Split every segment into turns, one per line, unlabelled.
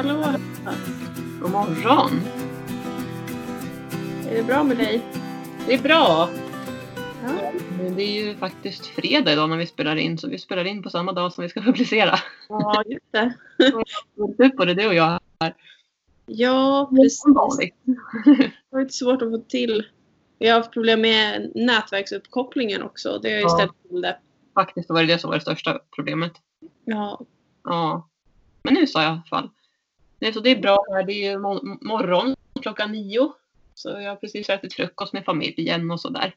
Hallå!
God morgon!
Är det bra med dig?
Det är bra!
Ja.
Det är ju faktiskt fredag idag när vi spelar in, så vi spelar in på samma dag som vi ska publicera.
Ja, just det.
Du på det, du och jag.
Ja, precis. Det har varit svårt att få till. Vi har haft problem med nätverksuppkopplingen också. Det har ju
Ja.
ställt till det.
Faktiskt var det det som var det största problemet.
Ja.
Ja. Men nu sa jag i alla fall. Nej, så det är bra här. Det är ju mo- morgon klockan nio. Så jag har precis ätit frukost med familjen och sådär.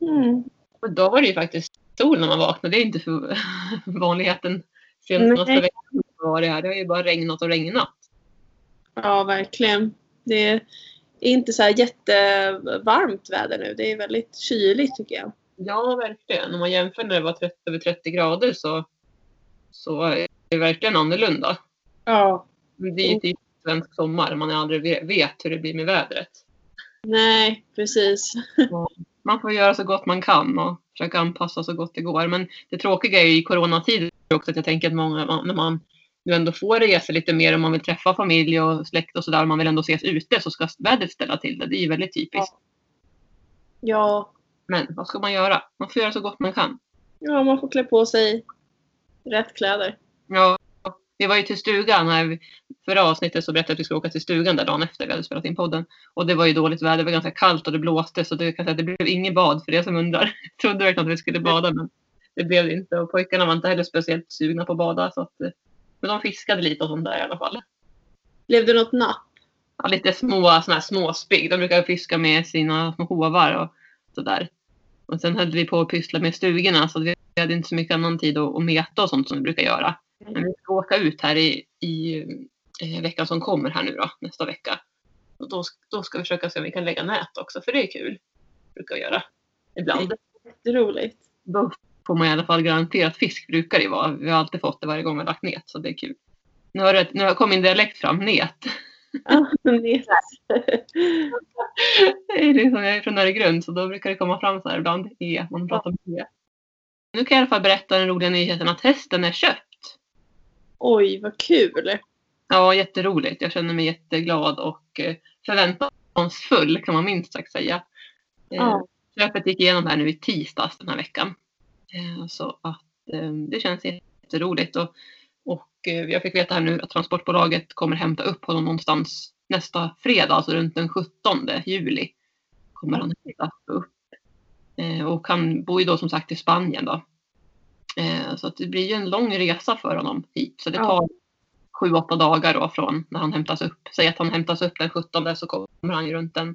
Mm.
Och då var det ju faktiskt sol när man vaknade. Det är inte för vanligheten. Senaste
Nej.
veckan var det här. Det har ju bara regnat och regnat.
Ja, verkligen. Det är inte så här jättevarmt väder nu. Det är väldigt kyligt tycker jag.
Ja, verkligen. Om man jämför när det var 30, över 30 grader så, så är det verkligen annorlunda.
Ja.
Det är ju typ svensk sommar. Man aldrig ve- vet hur det blir med vädret.
Nej, precis.
Man får göra så gott man kan och försöka anpassa så gott det går. Men det tråkiga är ju i coronatider också att jag tänker att många, när man nu ändå får resa lite mer och man vill träffa familj och släkt och sådär, man vill ändå ses ute så ska vädret ställa till det. Det är ju väldigt typiskt.
Ja.
Men vad ska man göra? Man får göra så gott man kan.
ja, man får klä på sig rätt kläder.
Ja, vi var ju till stugan. Här, vi- förra avsnittet så berättade jag att vi skulle åka till stugan där dagen efter vi hade spelat in podden. Och det var ju dåligt väder, det var ganska kallt och det blåste så det, kan säga, att det blev inget bad för er som undrar. Jag trodde verkligen att vi skulle bada men det blev det inte. Och pojkarna var inte heller speciellt sugna på att bada. Så att, eh, men de fiskade lite och sånt där i alla fall.
Blev det något napp?
Ja, lite små såna här småspigg. De brukar fiska med sina små hovar och sådär. Och sen höll vi på att pyssla med stugorna så vi hade inte så mycket annan tid att, att meta och sånt som vi brukar göra. Men vi ska åka ut här i, i eh, veckan som kommer här nu då, nästa vecka. Och då, då ska vi försöka se om vi kan lägga nät också, för det är kul. brukar vi göra ibland.
Jätteroligt.
Då får man i alla fall garanterat fisk, brukar det vara. Vi har alltid fått det varje gång vi har lagt nät, så det är kul. Nu har, det, nu har kom min dialekt fram, nät.
Ja, det-
Det är liksom, jag är från Öregrund, så då brukar det komma fram så här ibland, e, man pratar med e. Nu kan jag i alla fall berätta den roliga nyheten att hästen är köpt.
Oj, vad kul.
Ja, jätteroligt. Jag känner mig jätteglad och eh, förväntansfull kan man minst sagt säga. Eh,
Ja.
Köpet gick igenom här nu i tisdags den här veckan. Eh, Så att det känns jätteroligt. Och, och jag fick veta här nu att transportbolaget kommer hämta upp honom någonstans nästa fredag, alltså runt den 17 juli. Kommer han hämta upp. Och han bor ju då som sagt i Spanien då. Så att det blir ju en lång resa för honom hit. Så det tar sju, åtta dagar då från när han hämtas upp. Säg att han hämtas upp den 17 så kommer han ju runt den,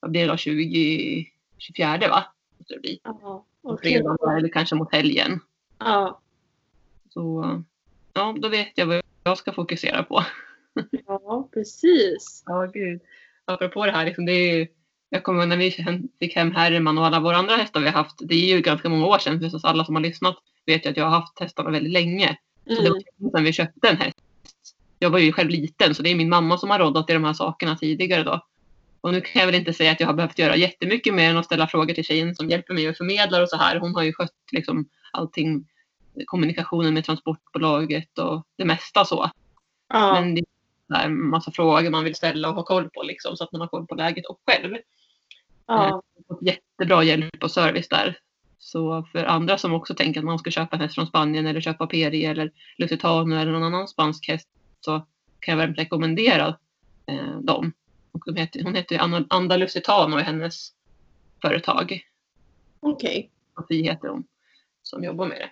vad blir det då, 20, 24 va? Det bli.
Ja, okej.
fredag eller kanske mot helgen.
Ja,
Så ja, då vet jag vad jag ska fokusera på.
ja, precis.
Ja, gud. Apropå det här, liksom, det är ju, jag kommer när vi fick hem Herman och alla våra andra hästar vi har haft. Det är ju ganska många år sedan, för alla som har lyssnat vet ju att jag har haft hästarna väldigt länge. Så det var
Mm.
länge sedan vi köpte en häst. Jag var ju själv liten så det är min mamma som har råddat i de här sakerna tidigare då. Och nu kan jag väl inte säga att jag har behövt göra jättemycket mer än att ställa frågor till tjejen som hjälper mig och förmedlar och så här. Hon har ju skött liksom allting, kommunikationen med transportbolaget och det mesta så.
Ja,
Men det är en massa frågor man vill ställa och ha koll på liksom så att man har koll på läget och själv.
ja,
fått jättebra hjälp och service där. Så för andra som också tänker att man ska köpa en häst från Spanien eller köpa Peri eller Lusitano eller någon annan spansk häst så kan jag varmt rekommendera eh, dem. Och de heter, hon heter Anna- Anda Lusitano i hennes företag.
okej.
Sofie heter hon som jobbar med det.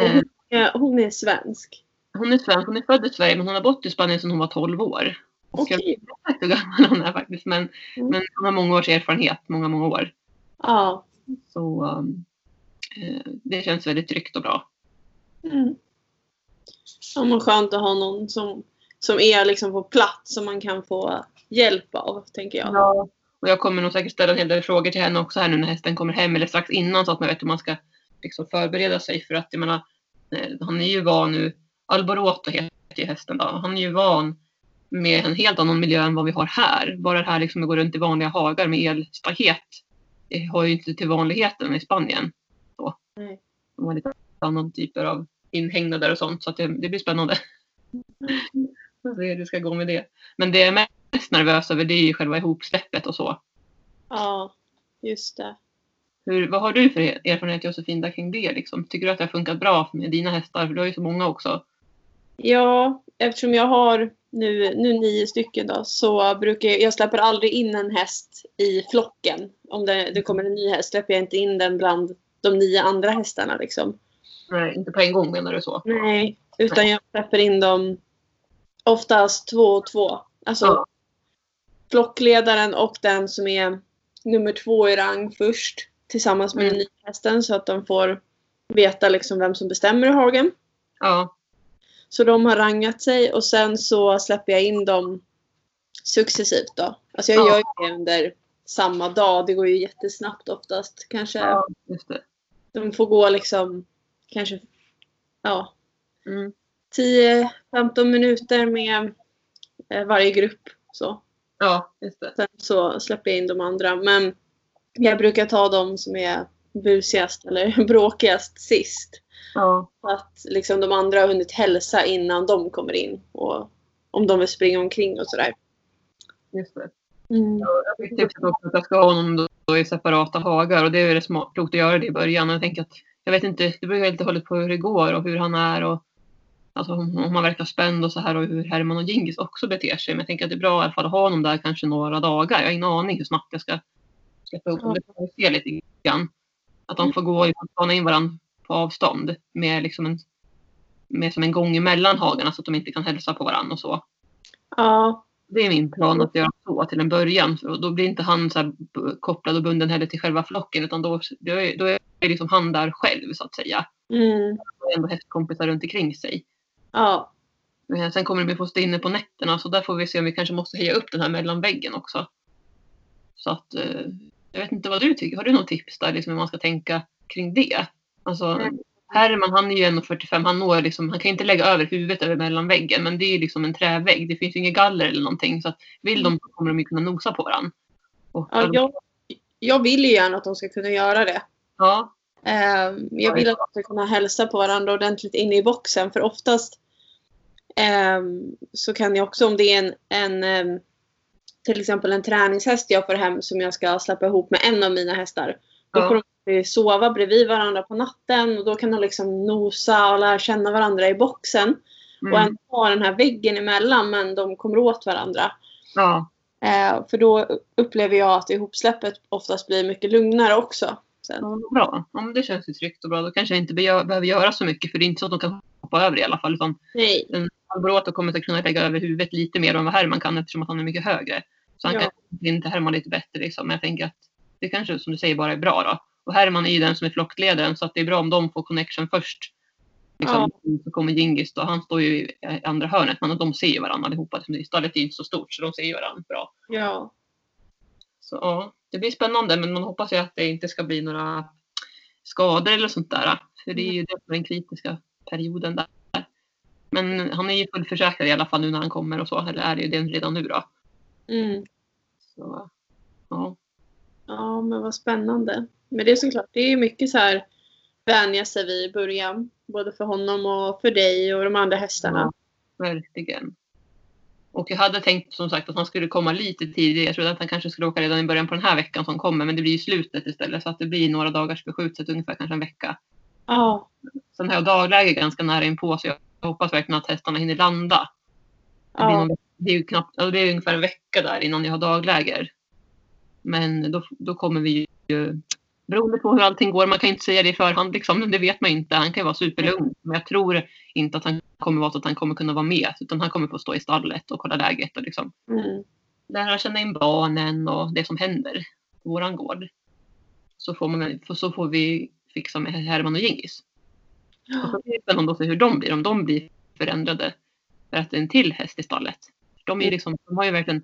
Eh,
hon, är, hon är svensk.
hon är svensk, hon är född i Sverige men hon har bott i Spanien sedan hon var 12 år. Och jag
Okej.
vet inte hur gammal hon är faktiskt men,
Mm.
men hon har många års erfarenhet, många, många år.
Ja.
Så eh, det känns väldigt tryggt och bra.
Mm. Ja, men skönt att ha någon som, som är liksom på plats som man kan få hjälp av, tänker jag.
Ja. Och jag kommer nog säkert ställa en hel del frågor till henne också här nu när hästen kommer hem eller strax innan så att man vet hur man ska liksom förbereda sig för att jag menar, eh, han är ju van nu, Alboroto heter ju hästen då, han är ju van med en helt annan miljö än vad vi har här. Bara det här liksom att gå runt i vanliga hagar med elstaket. Det har ju inte till vanligheten i Spanien. Så.
Nej.
De har lite annan typer av inhägnader och sånt så att det, det blir spännande. hur det ska gå med det. Men det jag är mest nervös över det är ju själva ihopsläppet och så.
Ja, just det.
Hur, vad har du för erfarenhet Josefin kring det? Liksom? Tycker du att det har funkat bra med dina hästar? För du har ju så många också.
Ja, eftersom jag har nu, nu nio stycken då, så brukar jag, jag släpper aldrig in en häst i flocken. Om det, det kommer en ny häst släpper jag inte in den bland de nio andra hästarna. Liksom.
Nej, inte på en gång menar du så?
Nej, utan jag släpper in dem oftast två och två. Alltså ja. flockledaren och den som är nummer två i rang först tillsammans med mm. den nya hästen så att de får veta liksom vem som bestämmer i hagen.
Ja.
Så de har rangat sig och sen så släpper jag in dem successivt då. Alltså jag ja. gör det under samma dag. Det går ju jättesnabbt oftast. Kanske
ja,
de får gå liksom kanske ja,
mm.
10-15 minuter med eh, varje grupp. Så.
Ja, just det.
Sen så släpper jag in de andra. Men jag brukar ta de som är busigast eller bråkigast sist.
Ja.
Att liksom de andra har hunnit hälsa innan de kommer in. Och om de vill springa omkring och sådär.
Just det.
Mm.
Jag fick tipset också att jag ska ha honom då i separata hagar och det är rätt klokt att göra det i början. Jag tänker att jag vet inte, det beror helt och hållet på hur det går och hur han är och alltså om han verkar spänd och så här och hur Herman och Gingis också beter sig. Men jag tänker att det är bra i alla fall att ha honom där kanske några dagar. Jag har ingen aning hur snabbt jag ska släppa upp dem. Det får vi se lite grann. Att de får gå och spana in varandra på avstånd med liksom en med som en gång emellan hagarna så att de inte kan hälsa på varandra och så.
Ja.
Det är min plan att göra så till en början. För då blir inte han så kopplad och bunden heller till själva flocken utan då, då, är, då är liksom han där själv så att säga.
Mm.
Och ändå hästkompisar runt omkring sig.
Ja.
Men sen kommer de få stå inne på nätterna så där får vi se om vi kanske måste höja upp den här mellanväggen också. Så att eh, jag vet inte vad du tycker. Har du något tips där liksom hur man ska tänka kring det? Alltså, mm. Herman han är ju 1,45. Han, når liksom, han kan inte lägga över huvudet över mellanväggen. Men det är liksom en trävägg. Det finns ju inget galler eller någonting. Så att vill de så kommer de ju kunna nosa på varandra.
Ja, jag, jag vill ju gärna att de ska kunna göra det.
Ja.
Um, jag vill att de ska kunna hälsa på varandra ordentligt inne i boxen. För oftast um, så kan jag också om det är en, en um, till exempel en träningshäst jag får hem som jag ska släppa ihop med en av mina hästar. Då ja. får de sova bredvid varandra på natten och då kan de liksom nosa och lära känna varandra i boxen. Mm. Och ändå ha den här väggen emellan men de kommer åt varandra.
Ja.
Eh, för då upplever jag att ihopsläppet oftast blir mycket lugnare också. Sen.
Ja, bra. Ja, men det känns ju tryggt och bra. Då kanske jag inte behöver göra så mycket för det är inte så att de kan hoppa över i alla fall. Utan
Nej.
En Alboroto kommer att kunna lägga över huvudet lite mer än vad Herman kan eftersom att han är mycket högre. Så han ja. kan inte Herman lite bättre liksom. Men jag tänker att det kanske som du säger bara är bra då. Och Herman är ju den som är flockledaren så att det är bra om de får connection först. Liksom, ja. Så kommer Gingis då, han står ju i andra hörnet men de ser ju varandra allihopa. Stallet är inte så stort så de ser ju varandra bra.
Ja.
Så ja, det blir spännande men man hoppas ju att det inte ska bli några skador eller sånt där. För det är ju det den kritiska perioden där. Men han är ju fullförsäkrad i alla fall nu när han kommer och så. Eller är det ju det redan nu då.
Mm.
Så, ja.
Ja, men vad spännande. Men det är såklart, det är mycket så här vänja sig vid i början. Både för honom och för dig och de andra hästarna. Ja,
verkligen. Och jag hade tänkt som sagt att han skulle komma lite tidigare. Jag trodde att han kanske skulle åka redan i början på den här veckan som kommer. Men det blir ju slutet istället. Så att det blir några dagars förskjutet, ungefär kanske en vecka.
Ja.
Sen har jag dagläge ganska nära inpå så jag hoppas verkligen att hästarna hinner landa. Det, ja. någon, det, är ju knappt, alltså det är ungefär en vecka där innan jag har dagläger. Men då, då kommer vi ju, beroende på hur allting går, man kan inte säga det i förhand liksom, det vet man inte. Han kan ju vara superlugn. Men jag tror inte att han kommer vara så att han kommer kunna vara med. Utan han kommer få stå i stallet och kolla läget och liksom
mm.
lära känna in barnen och det som händer på våran gård. Så får, man, så får vi fixa med Herman och Gingis. Ja. Och så blir det spännande att se hur de blir, om de blir förändrade för att det är en till häst i stallet. De, är mm. liksom, de har ju verkligen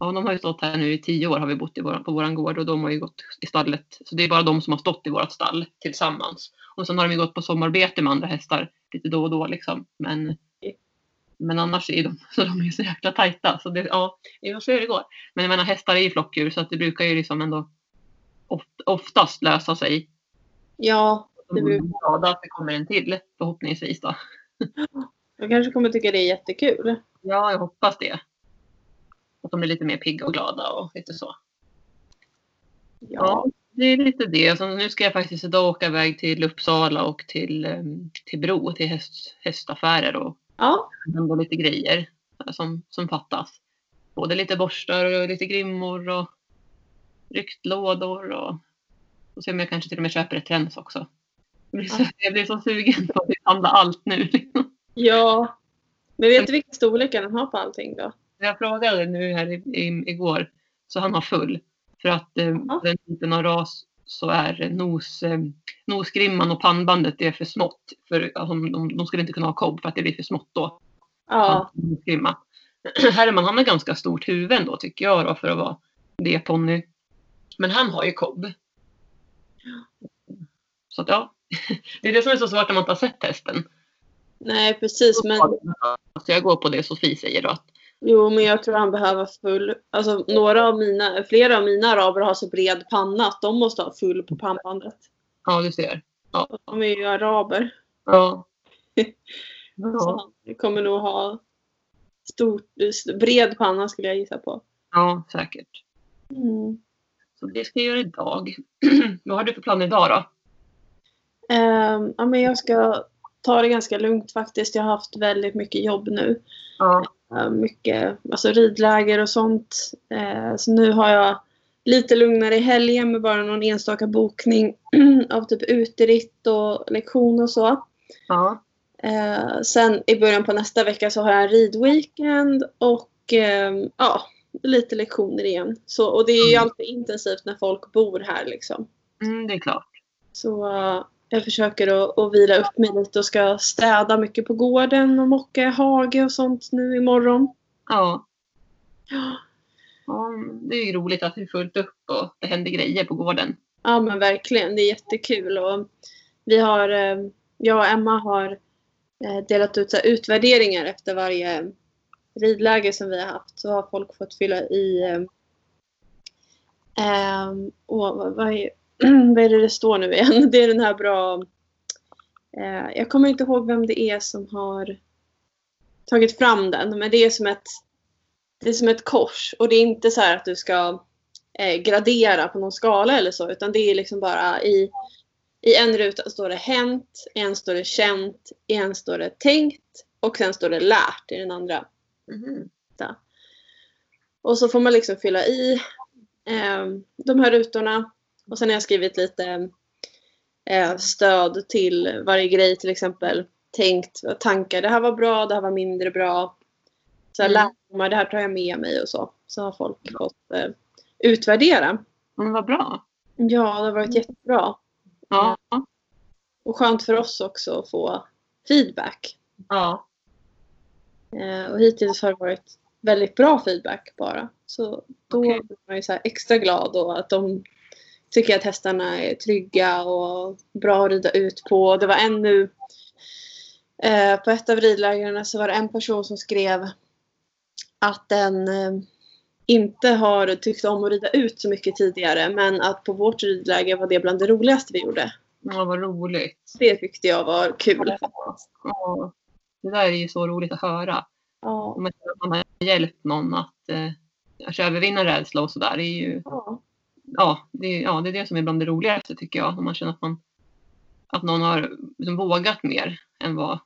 Ja, de har ju stått här nu i tio år har vi bott vår, på våran gård och de har ju gått i stallet. Så det är bara de som har stått i vårt stall tillsammans. Och sen har de ju gått på sommarbete med andra hästar lite då och då liksom. Men, men annars är de, så de är så jäkla tajta. Så det, ja, vi får se hur det går. Men jag menar hästar är ju flockdjur så att det brukar ju liksom ändå oftast lösa sig.
Ja,
det brukar. Glada att det kommer en till förhoppningsvis då.
De kanske kommer tycka det är jättekul.
Ja, jag hoppas det. Att de blir lite mer pigga och glada och lite så. Ja, det är lite det. Så nu ska jag faktiskt idag åka iväg till Uppsala och till, ehm, till Bro, till häst, hästaffärer och
Ja.
handla lite grejer som, som fattas. Både lite borstar och lite grimmor och ryktlådor och, och se om jag kanske till och med köper ett rens också. Jag blir så, jag blir så sugen på att handla allt nu.
Ja. Men vet du vilka storlekar den har på allting då?
Jag frågade nu här i, i, igår, så han har full. För att eh,
Ja.
den typen av ras så är nos, eh, nosgrimman och pannbandet det är för smått. För alltså, de, de skulle inte kunna ha kobb för att det blir för smått då.
Ja.
Nosgrimma. Han har ganska stort huvud ändå tycker jag då för att vara det ponny. Men han har ju kobb. Så att ja, det är det som är så svårt när man inte har sett hästen.
Nej precis men
Så jag går på det Sofie säger då. Att,
jo men jag tror han behöver full. Alltså några av mina, flera av mina araber har så bred panna att de måste ha full på pannbandet.
ja, du ser.
Och De är ju araber.
Ja.
Så
Ja,
han kommer nog ha stort, bred panna skulle jag gissa på.
ja säkert.
Mm.
Så det ska jag göra idag. Vad har du för plan idag då?
Ehm, ja, men jag ska ta det ganska lugnt faktiskt. Jag har haft väldigt mycket jobb nu.
Ja,
mycket alltså ridläger och sånt. Eh, så nu har jag lite lugnare i helgen med bara någon enstaka bokning av typ uteritt och lektion och så.
ja,
Eh, sen i början på nästa vecka så har jag en ridweekend och ehm, ja, lite lektioner igen. Så, och det är ju
Mm.
alltid intensivt när folk bor här liksom.
mm, det är klart.
Så eh, jag försöker att, att vila upp mig lite och ska städa mycket på gården och mocka i hage och sånt nu imorgon.
Ja,
Ja.
ja, det är ju roligt att det är fullt upp och det händer grejer på gården.
Ja men verkligen, det är jättekul. Och vi har, eh, jag och Emma har eh, delat ut utvärderingar efter varje ridläger som vi har haft. Så har folk fått fylla i eh, åh, vad, vad, är, vad är det det står nu igen? Det är den här bra... Eh, jag kommer inte ihåg vem det är som har tagit fram den. Men det är som ett, det är som ett kors. Och det är inte så här att du ska eh, gradera på någon skala eller så. Utan det är liksom bara i, i en ruta står det hänt, en står det känt, en står det tänkt och sen står det lärt i den andra.
Mhm.
Och så får man liksom fylla i eh, de här rutorna. Och sen har jag skrivit lite eh, stöd till varje grej. Till exempel tänkt tankar. Det här var bra, det här var mindre bra. Så
Mm.
lärdomar, det här tar jag med mig och så. Så har folk fått eh, utvärdera.
Men vad bra.
Ja, det har varit jättebra.
Ja,
Och skönt för oss också att få feedback.
ja,
Eh, och hittills har det varit väldigt bra feedback bara. Så då
Okej.
blir man ju så här extra glad och att de tycker att hästarna är trygga och bra att rida ut på. Det var en nu eh, på ett av ridlägren så var det en person som skrev att den eh, inte har tyckt om att rida ut så mycket tidigare men att på vårt ridläger var det bland det roligaste vi gjorde.
ja vad roligt.
Det tyckte jag var kul.
Ja, det där är ju så roligt att höra.
Ja.
Om man har hjälpt någon att eh, kanske övervinna rädsla och sådär. Det är ju
Ja.
Ja, det, är- ja, det är det som är bland det roligaste tycker jag. Om man känner att, man, att någon har liksom vågat mer än vad,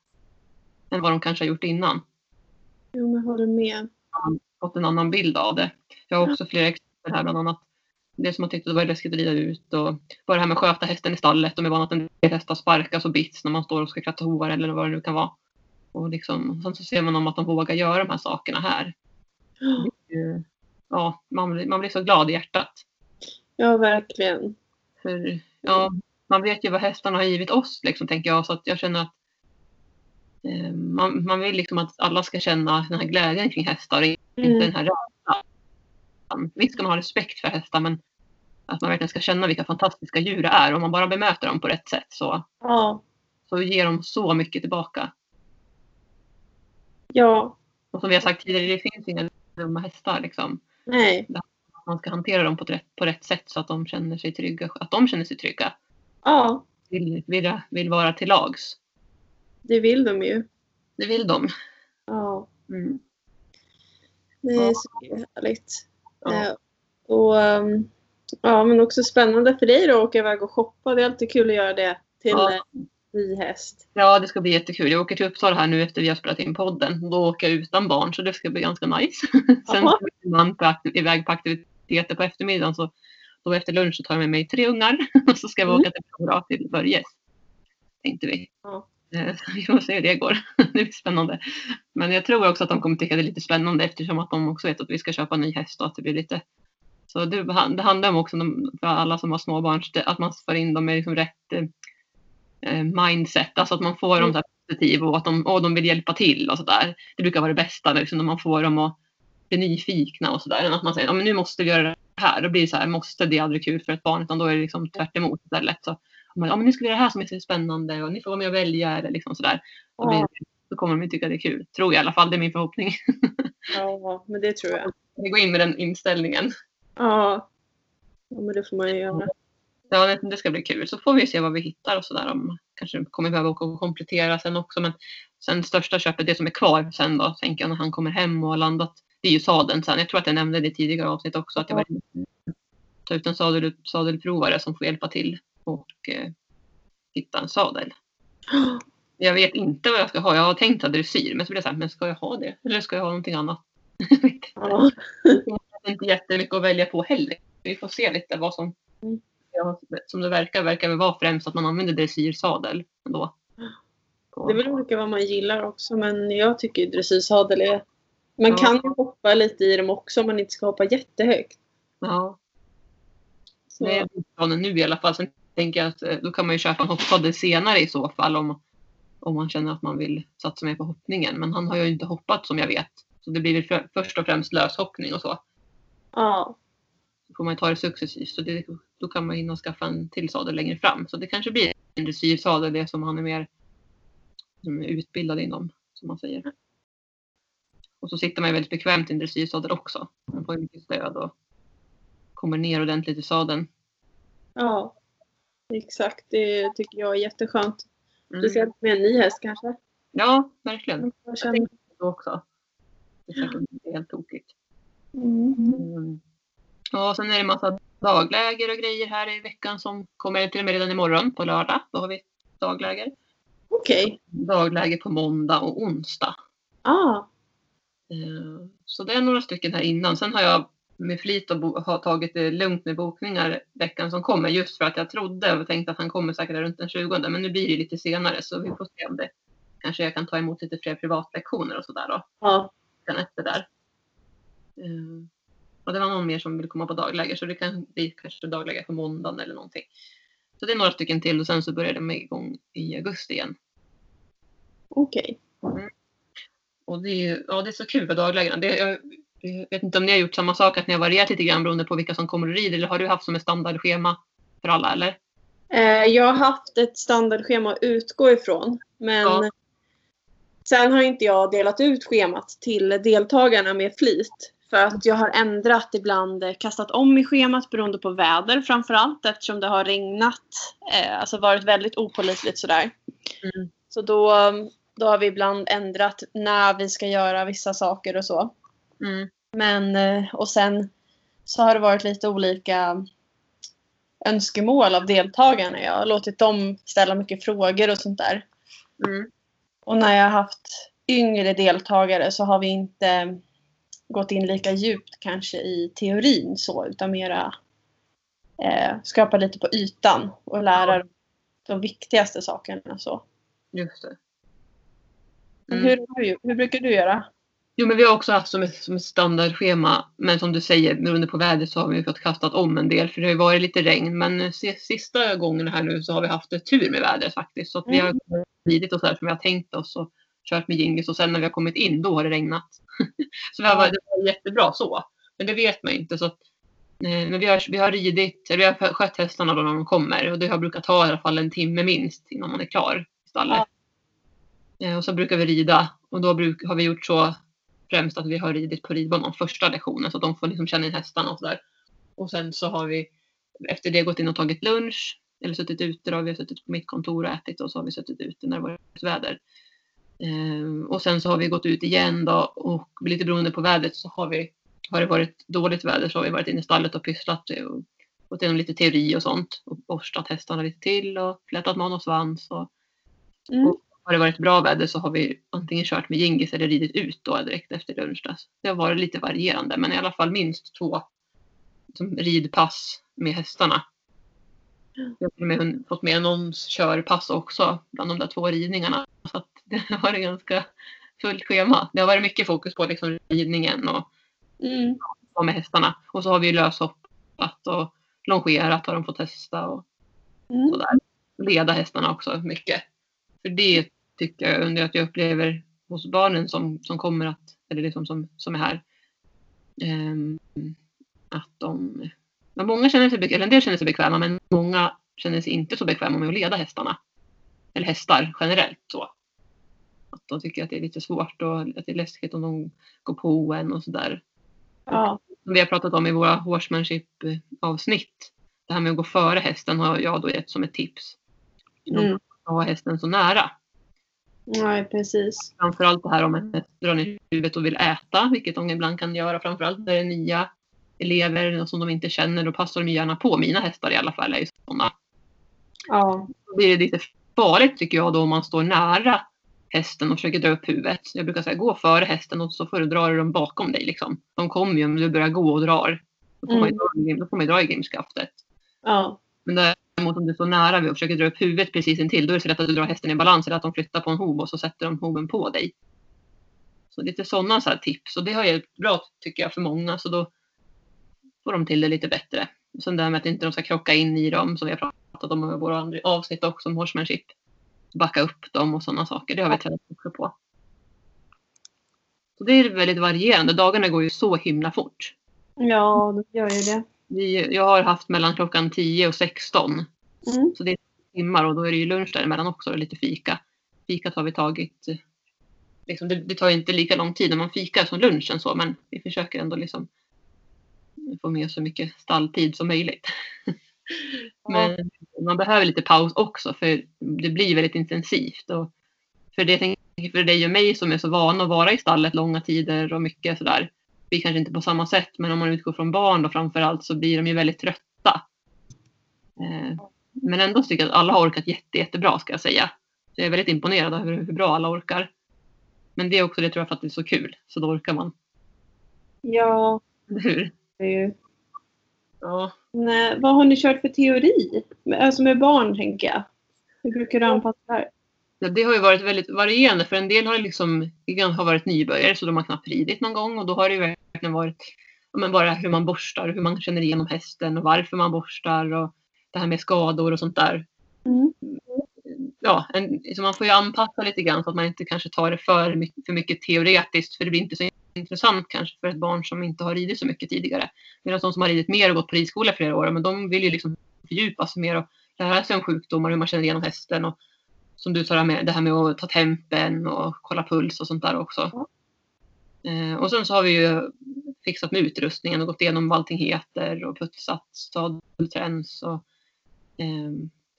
än vad de kanske har gjort innan.
Jo, men håller med.
Fått en annan bild av det. Jag har också flera exempel här, bland annat det som man tyckte var läskigt att rida ut och bara det här med att sköta hästen i stallet. De är vana att en del hästar sparkas och bits när man står och ska kratta hovar eller vad det nu kan vara. Och liksom, sen så ser man om att de vågar göra de här sakerna här. Ja, man, blir- man blir så glad i hjärtat.
Ja, verkligen.
För ja, man vet ju vad hästarna har givit oss, liksom, tänker jag. Så att jag känner att eh, man, man vill liksom att alla ska känna den här glädjen kring hästar, inte
Mm.
den här rädslan. Visst ska man ha respekt för hästar, men att man verkligen ska känna vilka fantastiska djur det är. Om man bara bemöter dem på rätt sätt så,
Ja.
så ger de så mycket tillbaka.
Ja.
Och som vi har sagt tidigare, det finns inga dumma hästar. Liksom.
Nej.
Man ska hantera dem på rätt, på rätt sätt så att de känner sig trygga. Att de känner sig trygga.
Ja,
Vill, vill, vill vara till lags.
det vill de ju.
det vill de.
Ja,
Mm.
det är så härligt.
Ja.
Eh, och, ehm, ja, men också spännande för dig då att åka iväg och shoppa. Det är alltid kul att göra det till
Ja.
eh, ny häst.
Ja, det ska bli jättekul. Jag åker till Uppsala här nu efter vi har spelat in podden. Då åker jag utan barn så det ska bli ganska nice. Sen ska man på iväg på aktiviteter på eftermiddagen så då efter lunch så tar jag med mig tre ungar och så ska vi
Mm.
åka till Bra till Börjes. Tänkte vi.
Ja.
Eh, så Vi får se hur det går. Det blir spännande. Men jag tror också att de kommer tycka det är lite spännande eftersom att de också vet att vi ska köpa en ny häst och att det blir lite så det, det handlar om också för alla som har småbarn att man får in dem med liksom rätt eh, mindset. Alltså att man får dem så här positiva och att de, och de vill hjälpa till och sådär. Det brukar vara det bästa liksom, när man får dem att bli nyfikna och sådär. Än att man säger ja, men nu måste vi göra det här. Då blir det så här, måste det är aldrig kul för ett barn utan då är det liksom tvärt emot istället. Så, man, ja, men nu ska vi göra det här som är så spännande och ni får vara med och välja eller liksom sådär. Då, blir, då kommer de ju tycka det är kul. Tror jag i alla fall, det är min förhoppning.
ja, men det tror jag.
Vi går in med den inställningen.
Ja, ja men det får man ju göra.
Ja, det, ska bli kul. Så får vi se vad vi hittar och sådär. Kanske kommer behöva åka och komplettera sen också. Men sen största köpet, det som är kvar sen då, tänker jag när han kommer hem och har landat. Det är ju sadeln sen. Jag tror att jag nämnde det i tidigare avsnitt också. Att jag var ta ut en sadel, sadelprovare som får hjälpa till och eh, hitta en sadel. Jag vet inte vad jag ska ha. Jag har tänkt att dressyr. Men så blir jag så här, men ska jag ha det? Eller ska jag ha någonting annat? Jag vet inte.
Ja,
Det är inte jättemycket att välja på heller. Vi får se lite vad som...
Mm.
Som det verkar, verkar väl vara främst att man använder dressyrsadel ändå.
det väl olika vad man gillar också men jag tycker dressyrsadel är... Man
Ja.
kan ju hoppa lite i dem också om man inte ska hoppa jättehögt.
Ja,
Så,
det är planen nu i alla fall. Sen tänker jag att eh, då kan man ju köpa en hoppsadel senare i så fall om, om man känner att man vill satsa mer på hoppningen. Men han har ju inte hoppat som jag vet. Så det blir väl för, först och främst löshoppning och så.
ja,
Så får man ta det successivt. Så det, då kan man hinna skaffa en till sadel längre fram. Så det kanske blir en dressyrsadel, det som han är mer som är utbildad inom, som man säger. Och så sitter man ju väldigt bekvämt i en dressyrsadel också. Man får ju mycket stöd och kommer ner ordentligt i sadeln.
ja. Exakt, det tycker jag är jätteskönt.
Mm.
Speciellt med en ny häst kanske.
Ja, verkligen.
Jag känner...
Så också. Det är säkert inte helt tokigt.
mm.
Mm. Ja, sen är det massa dagläger och grejer här i veckan som kommer till och med redan imorgon på lördag. Då har vi dagläger.
Okej.
dagläge på måndag och onsdag.
Ah,
Så det är några stycken här innan. Sen har jag med flit och har tagit det lugnt med bokningar veckan som kommer just för att jag trodde och tänkte att han kommer säkert runt den 20 men nu blir det lite senare så vi får se om det kanske jag kan ta emot lite fler privatlektioner och sådär då.
ja.
Veckan efter där. Eh, Och det var någon mer som vill komma på dagläger så det kan bli kanske dagläger på måndagen eller någonting. Så det är några stycken till och sen så börjar det med igång i augusti igen.
Okej.
Och det är, ja, det är så kul daglägren. Det, jag, jag vet inte om ni har gjort samma sak, att ni har varierat lite grann beroende på vilka som kommer och rider. Eller har du haft som ett standardschema för alla? Eller?
Eh, jag har haft ett standardschema att utgå ifrån. Men
Ja.
sen har inte jag delat ut schemat till deltagarna med flit. För att jag har ändrat ibland, eh, kastat om i schemat beroende på väder framförallt eftersom det har regnat. Eh, alltså varit väldigt opålitligt sådär.
Mm.
Så då, då har vi ibland ändrat när vi ska göra vissa saker och så.
Mm.
Men, eh, och sen så har det varit lite olika önskemål av deltagarna. Jag har låtit dem ställa mycket frågor och sånt där.
Mm.
Och när jag har haft yngre deltagare så har vi inte gått in lika djupt kanske i teorin så utan mera eh, skapa lite på ytan och lära de viktigaste sakerna så.
Just det. Mm.
Hur, hur brukar du göra?
Jo, men vi har också haft som ett, som ett standardschema. Men som du säger, beroende på vädret så har vi fått kastat om en del. För det har ju varit lite regn. Men eh, sista gången här nu så har vi haft tur med vädret faktiskt. Så att vi har ridit och så här som vi har tänkt oss och kört med Gingis. Och sen när vi har kommit in då har det regnat. så det har varit, det jättebra så. Men det vet man inte. Så att, eh, men vi har, vi har ridit, eller vi har skött hästarna då när de kommer. Och det har brukat ta i alla fall en timme minst innan man är klar i stallet. Eh, Och så brukar vi rida. Och då bruk, har vi gjort så främst att vi har ridit på ridbanan första lektionen så att de får liksom känna in hästarna och sådär. Och sen så har vi efter det gått in och tagit lunch eller suttit ute då. Vi har suttit på mitt kontor och ätit och så har vi suttit ute när det varit väder. Ehm, och sen så har vi gått ut igen då och lite beroende på vädret så har vi, har det varit dåligt väder så har vi varit inne i stallet och pysslat och gått igenom lite teori och sånt och borstat hästarna lite till och flätat man och svans. Och,
Mm.
och har det varit bra väder så har vi antingen kört med Gingis eller ridit ut då direkt efter lunch. Då. Så Det har varit lite varierande men i alla fall minst två som ridpass med hästarna. Jag har och med fått med någons körpass också bland de där två ridningarna. Så att det har varit ganska fullt schema. Det har varit mycket fokus på liksom ridningen och
Mm.
vara med hästarna. Och så har vi löshoppat och longerat har de fått testa och
Mm.
sådär. Leda hästarna också mycket. För det tycker jag under att jag upplever hos barnen som, som kommer att, eller liksom som, som är här. ehm, att de, många känner sig eller en del känner sig bekväma men många känner sig inte så bekväma med att leda hästarna. Eller hästar generellt så. Att de tycker att det är lite svårt och att det är läskigt om de går på en och sådär
Ja.
som vi har pratat om i våra horsemanship-avsnitt. Det här med att gå före hästen har jag då gett som ett tips.
Mm.
Att ha hästen så nära.
Nej, precis.
Framförallt det här om en häst drar ner huvudet och vill äta, vilket de ibland kan göra. Framförallt när det är nya elever som de inte känner. Då passar de gärna på. Mina hästar i alla fall är ju sådana.
Ja.
Då blir det lite farligt tycker jag då om man står nära hästen och försöker dra upp huvudet. Jag brukar säga gå före hästen och så får du dem bakom dig. Liksom. De kommer ju om du börjar gå och drar. Då får, man, ju
Mm.
dra, i- då får man ju dra i grimskaftet.
Ja.
Men däremot om du står nära vid och försöker dra upp huvudet precis intill, då är det så lätt att du drar hästen i balans eller att de flyttar på en hov och så sätter de hoven på dig. Så lite sådana så här tips och det har hjälpt bra tycker jag för många så då får de till det lite bättre. Och sen det här med att inte de ska krocka in i dem som vi har pratat om i våra andra avsnitt också om horsemanship. Backa upp dem och sådana saker. Det har vi tränat också på. Så det är väldigt varierande. Dagarna går ju så himla fort.
Ja, det gör ju det.
Vi, jag har haft mellan klockan 10 och 16
Mm.
Så det är timmar och då är det ju lunch däremellan också och lite fika. Fikat har vi tagit. Liksom, det, det tar ju inte lika lång tid när man fikar som lunchen så men vi försöker ändå liksom få med så mycket stalltid som möjligt. men man behöver lite paus också för det blir väldigt intensivt. Och för det för dig och mig som är så vana att vara i stallet långa tider och mycket sådär. Vi kanske inte på samma sätt men om man utgår från barn då framförallt så blir de ju väldigt trötta. Eh, men ändå tycker jag att alla har orkat jätte, jättebra ska jag säga. Så jag är väldigt imponerad över hur bra alla orkar. Men det är också det tror jag för att det är så kul. Så då orkar man.
Ja,
hur?
det är ju...
Ja.
Nej, vad har ni kört för teori? Alltså med barn, tänker jag. Hur brukar du anpassa det här?
Ja, det har ju varit väldigt varierande för en del har liksom har varit nybörjare så de har knappt ridit någon gång och då har det verkligen varit men bara hur man borstar, hur man känner igenom hästen och varför man borstar och det här med skador och sånt där.
Mm.
Ja, en, så man får ju anpassa lite grann så att man inte kanske tar det för mycket, för mycket teoretiskt för det blir inte så intressant kanske för ett barn som inte har ridit så mycket tidigare. Medan de som har ridit mer och gått på ridskola i flera år, men de vill ju liksom fördjupa sig mer och lära sig om sjukdomar, hur man känner igenom hästen och som du sa med det här med att ta tempen och kolla puls och sånt där också.
Ja.
Eh, och sen så har vi ju fixat med utrustningen och gått igenom vad allting heter och putsat sadelträns och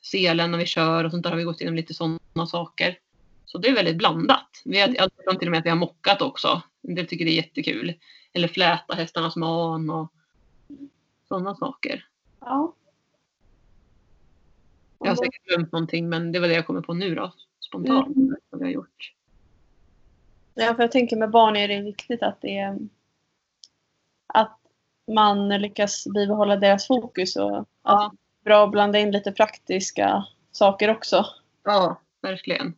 selen när vi kör och sånt där har vi gått igenom lite sådana saker. Så det är väldigt blandat. Vi har alltid till och med att vi har mockat också. Del tycker det är jättekul. Eller fläta hästarnas man och sådana saker.
Ja.
Jag har säkert glömt någonting men det var det jag kommer på nu då. Spontant.
Mm.
Som vi har gjort.
Ja, för jag tänker med barn är det viktigt att det är att man lyckas bibehålla deras fokus och
Ja,
det bra att blanda in lite praktiska saker också.
ja verkligen.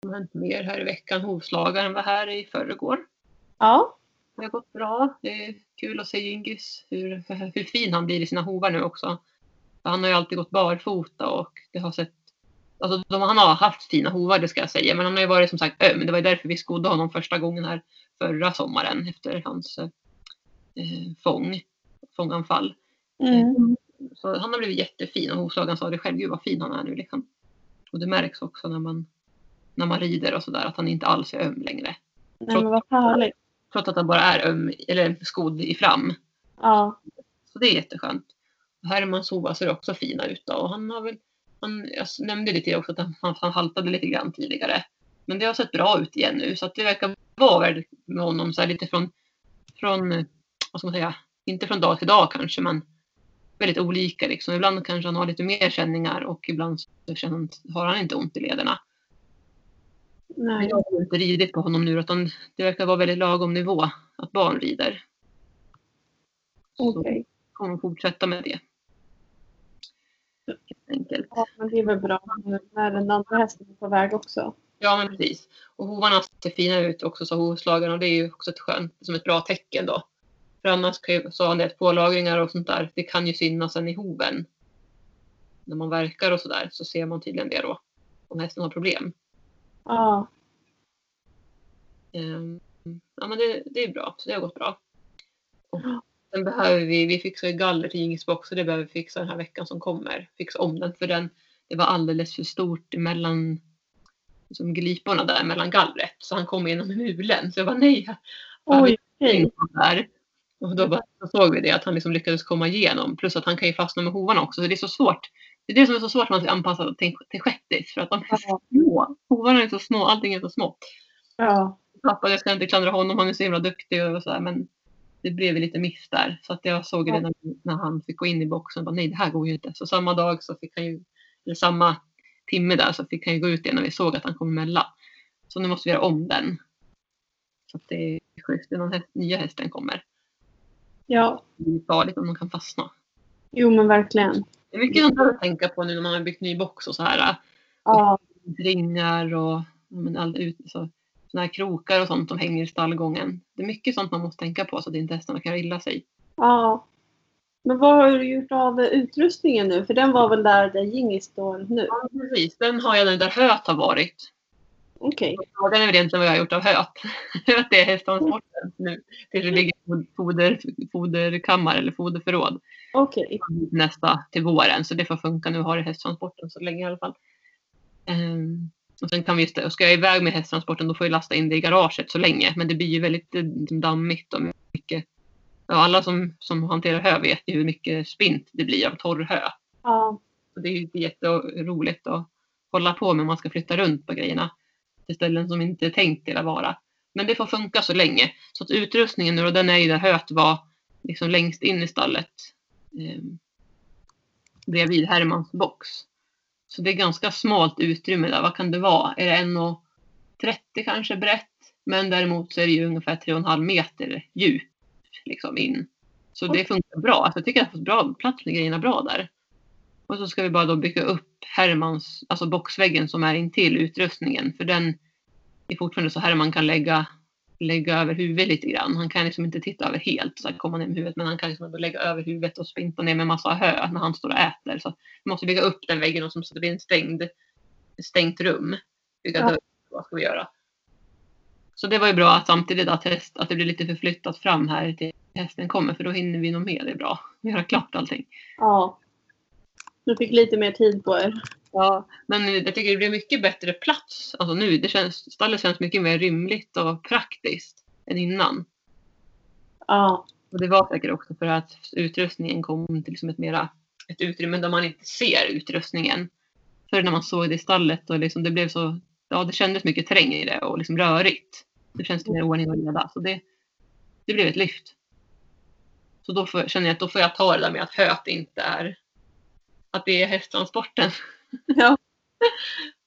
Det har hänt mer här i veckan. Hovslagaren var här i förrgår.
Ja.
Det har gått bra. Det är kul att se Gyngis hur, hur fin han blir i sina hovar nu också. Han har ju alltid gått barfota och det har sett Alltså, de, han har haft fina hovar det ska jag säga men han har ju varit som sagt öm. Det var därför vi skodde honom första gången här förra sommaren efter hans eh, fång, fånganfall.
Mm.
Så han har blivit jättefin och hovslagaren sa det själv, gud vad fin han är nu liksom. Och det märks också när man, när man rider och sådär att han inte alls är öm längre.
Nej, men vad härligt.
Trots att han bara är öm, eller skodd i fram.
Ja.
Så det är jätteskönt. Och här är man sova ser också fina ut då. Och han har väl han, jag nämnde lite också att han, han haltade lite grann tidigare. Men det har sett bra ut igen nu så att det verkar vara med honom så här lite från, från, vad ska man säga, inte från dag till dag kanske men väldigt olika liksom. Ibland kanske han har lite mer känningar och ibland så känner, har han inte ont i lederna.
Nej.
Jag har inte ridit på honom nu utan det verkar vara väldigt lagom nivå att barn rider. Så
Okej.
kommer de fortsätta med det. Helt enkelt.
Ja, men det är väl bra när den andra hästen är på väg också.
Ja men precis. Och hovarna ser fina ut också så hovslagen och det är ju också ett skönt, som ett bra tecken då. För annars så har det pålagringar och sånt där, det kan ju synas sen i hoven. När man verkar och sådär så ser man tydligen det då. Om hästen har problem.
Ja.
Ehm, ja men det, det är bra, så det har gått bra. Och sen behöver vi, vi fixar ju galler till Ingis box så det behöver vi fixa den här veckan som kommer. Fixa om den för den, det var alldeles för stort mellan liksom gliporna där mellan gallret. Så han kom genom mulen. Så jag bara nej.
Oj,
där. Och då bara, så såg vi det att han liksom lyckades komma igenom. Plus att han kan ju fastna med hovarna också. Så det är så svårt. Det är det som är så svårt när man ska anpassa till, till shettis. För att de är
Ja.
små. Hovarna är så små. Allting är så smått.
Ja.
Pappa, jag ska inte klandra honom. Han är så himla duktig och så här, Men det blev lite miss där. Så att jag såg det
Ja.
när, när han fick gå in i boxen. Bara, nej, det här går ju inte. Så samma dag så fick han ju, eller samma timme där så fick han ju gå ut igen när vi såg att han kom emellan. Så nu måste vi göra om den. Så att det är den här nya hästen kommer.
Ja.
Det är farligt om de kan fastna.
Jo, men verkligen.
Det är mycket där att tänka på nu när man har byggt ny box och så här.
Ja.
Ringar och men all, ut, så, såna här krokar och sånt som hänger i stallgången. Det är mycket sånt man måste tänka på så att inte hästarna kan illa sig.
Ja. Men vad har du gjort av utrustningen nu? För den var väl där där Jingi står nu?
Ja, precis. Den har jag där höet har varit.
Okej.
Frågan är väl egentligen vad jag har gjort av höet. Höet är hästtransporten nu. Tills det ligger fod- foder, foderkammare eller foderförråd.
Okej.
nästa till våren. Så det får funka nu. Har det hästtransporten så länge i alla fall. Ehm, och sen kan vi, ska jag iväg med hästtransporten då får jag lasta in det i garaget så länge. Men det blir ju väldigt eh, dammigt och mycket. Ja, alla som, som hanterar hö vet ju hur mycket spint det blir av torr hö.
Ja.
Och det är ju jätteroligt att hålla på med om man ska flytta runt på grejerna. Till ställen som inte är tänkt att vara. Men det får funka så länge. Så att utrustningen nu då, den är ju där höet var liksom längst in i stallet. Eh, bredvid Hermans box. Så det är ganska smalt utrymme där. Vad kan det vara? Är det 1,30 kanske brett? Men däremot så är det ju ungefär 3,5 meter djup liksom in. Så det funkar bra. Alltså jag tycker att jag har fått bra plats med grejerna bra där. Och så ska vi bara då bygga upp Hermans, alltså boxväggen som är intill utrustningen. För den är fortfarande så här man kan lägga, lägga över huvudet lite grann. Han kan liksom inte titta över helt så här komma ner med huvudet. Men han kan liksom lägga över huvudet och spinta ner med massa hö när han står och äter. Så vi måste bygga upp den väggen och som så det blir en stängd, stängt rum. Bygga
Ja.
Vad ska vi göra? Så det var ju bra att samtidigt att, häst, att det blir lite förflyttat fram här till hästen kommer. För då hinner vi nog med det bra. Göra klart allting.
Ja. Du fick lite mer tid på er.
Ja, men jag tycker det blir mycket bättre plats. Alltså nu, det känns, stallet känns mycket mer rymligt och praktiskt än innan.
Ja.
Och det var säkert också för att utrustningen kom till liksom ett mera ett utrymme där man inte ser utrustningen. För när man såg det i stallet och liksom det blev så, ja det kändes mycket det och liksom rörigt. Det känns mer ordning och reda. Så det, det blev ett lyft. Så då får, känner jag att då får jag ta det där med att höet inte är, att det är hästtransporten.
Ja.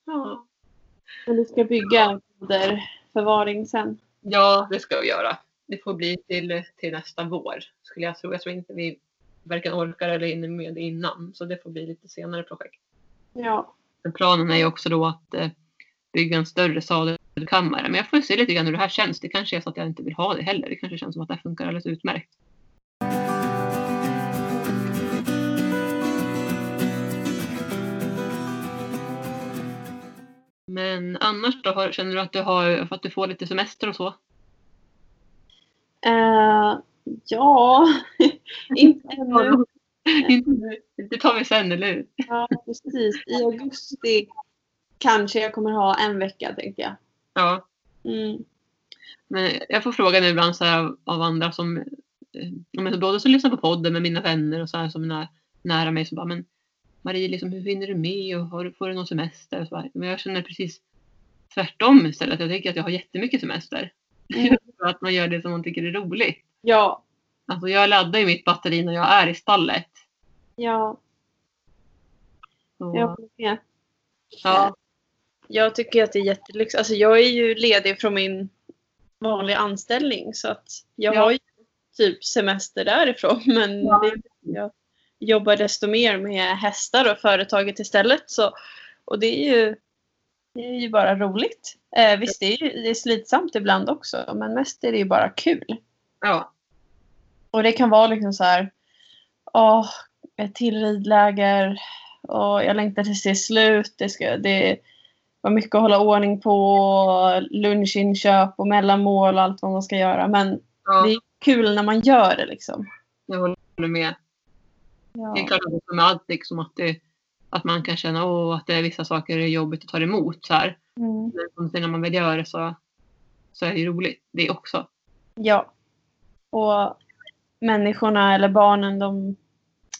Ja.
Men du ska bygga under förvaring sen.
Ja, det ska vi göra. Det får bli till, till nästa vår, skulle jag tro. Jag tror inte vi varken orkar eller hinner med innan. Så det får bli lite senare projekt.
Ja.
Men planen är ju också då att eh, bygga en större sadelkammare. Men jag får se lite grann hur det här känns. Det kanske är så att jag inte vill ha det heller. Det kanske känns som att det här funkar alldeles utmärkt. Men annars då, har, känner du att du har att du får lite semester och så?
Eh, ja. inte
nu. Det tar vi sen, eller hur?
Ja, precis. I augusti kanske jag kommer ha en vecka tänkte jag.
Ja.
Mm.
Men jag får frågan ibland så här av, andra som, eh, både som lyssnar på podden med mina vänner och så här som är nära mig. Så bara, men Marie, liksom, hur hinner du med och har, får du någon semester? Och så här. Men jag känner precis tvärtom istället. Jag tycker att jag har jättemycket semester.
Mm.
att man gör det som man tycker är roligt.
Ja.
Alltså jag laddar ju mitt batteri när jag är i stallet.
Ja.
Så,
Jag håller med.
ja,
Jag tycker att det är jättelyx. Alltså jag är ju ledig från min vanliga anställning så att jag
Ja.
har ju typ semester därifrån. Men
Ja.
det, jag jobbar desto mer med hästar och företaget istället. Så, och det är ju, det är ju bara roligt. Eh, visst, det är ju det är slitsamt ibland också, men mest är det ju bara kul.
ja,
Och det kan vara liksom så här, åh, ett till ridläger, och jag längtar tills det är slut, det, ska, det var mycket att hålla ordning på, lunchinköp och mellanmål och allt vad man ska göra. Men
ja,
det är kul när man gör det liksom.
jag håller med. Det är
Ja.
klart att med allt liksom att, det, att man kan känna åh, att det är vissa saker är jobbigt att ta emot. Så här.
Mm.
Men sen när man väl gör det så, så är det ju roligt det också.
ja. Och människorna eller barnen, de,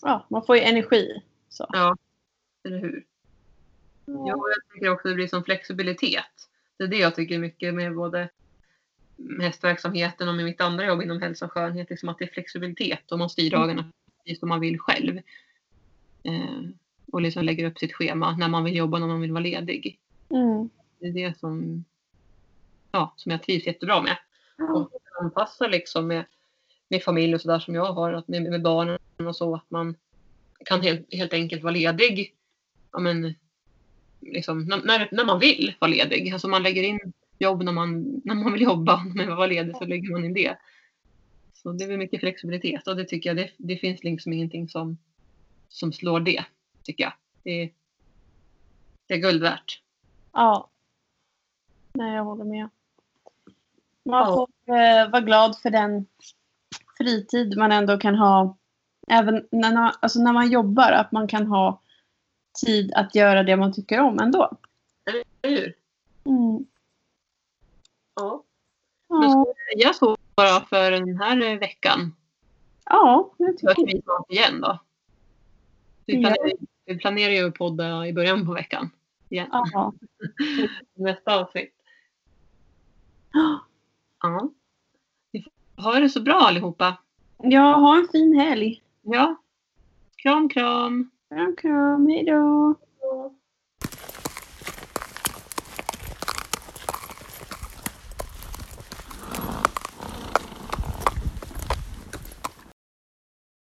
ja, man får ju energi. Så.
Ja, eller hur? Ja, jag tycker också det blir som flexibilitet. Det är det jag tycker mycket med både hästverksamheten och med mitt andra jobb inom hälsa och skönhet. Liksom att det är flexibilitet och man styr dagarna precis som man vill själv. Eh, och liksom lägger upp sitt schema när man vill jobba, när man vill vara ledig.
Mm.
Det är det som, ja, som jag trivs jättebra med. Och anpassa liksom med, med familj och sådär som jag har, att med, med barnen och så, att man kan helt, helt enkelt vara ledig. Ja, men, liksom, när- när, man vill vara ledig. Alltså man lägger in jobb när man, när man vill jobba, men vara ledig så lägger man in det. Så det är väl mycket flexibilitet och det tycker jag, det, det finns liksom ingenting som, som slår det, tycker jag. Det, är- det är guld värt.
Ja. Nej, jag håller med. Man får eh, vara glad för den fritid man ändå kan ha. Även när, man- alltså när man jobbar, att man kan ha tid att göra det man tycker om ändå.
Eller hur?
Mm.
Ja. Men
Ja,
ska vi säga så bara för den här veckan?
ja, jag
hörs
tycker
vi snart igen då. Vi
Ja.
planerar, vi planerar ju att podda i början på veckan. Igen.
ja.
Nästa avsnitt. Ja. Vi ha det så bra allihopa.
Ja, ha en fin helg.
Ja. Kram, kram.
Kram, kram. Hej då.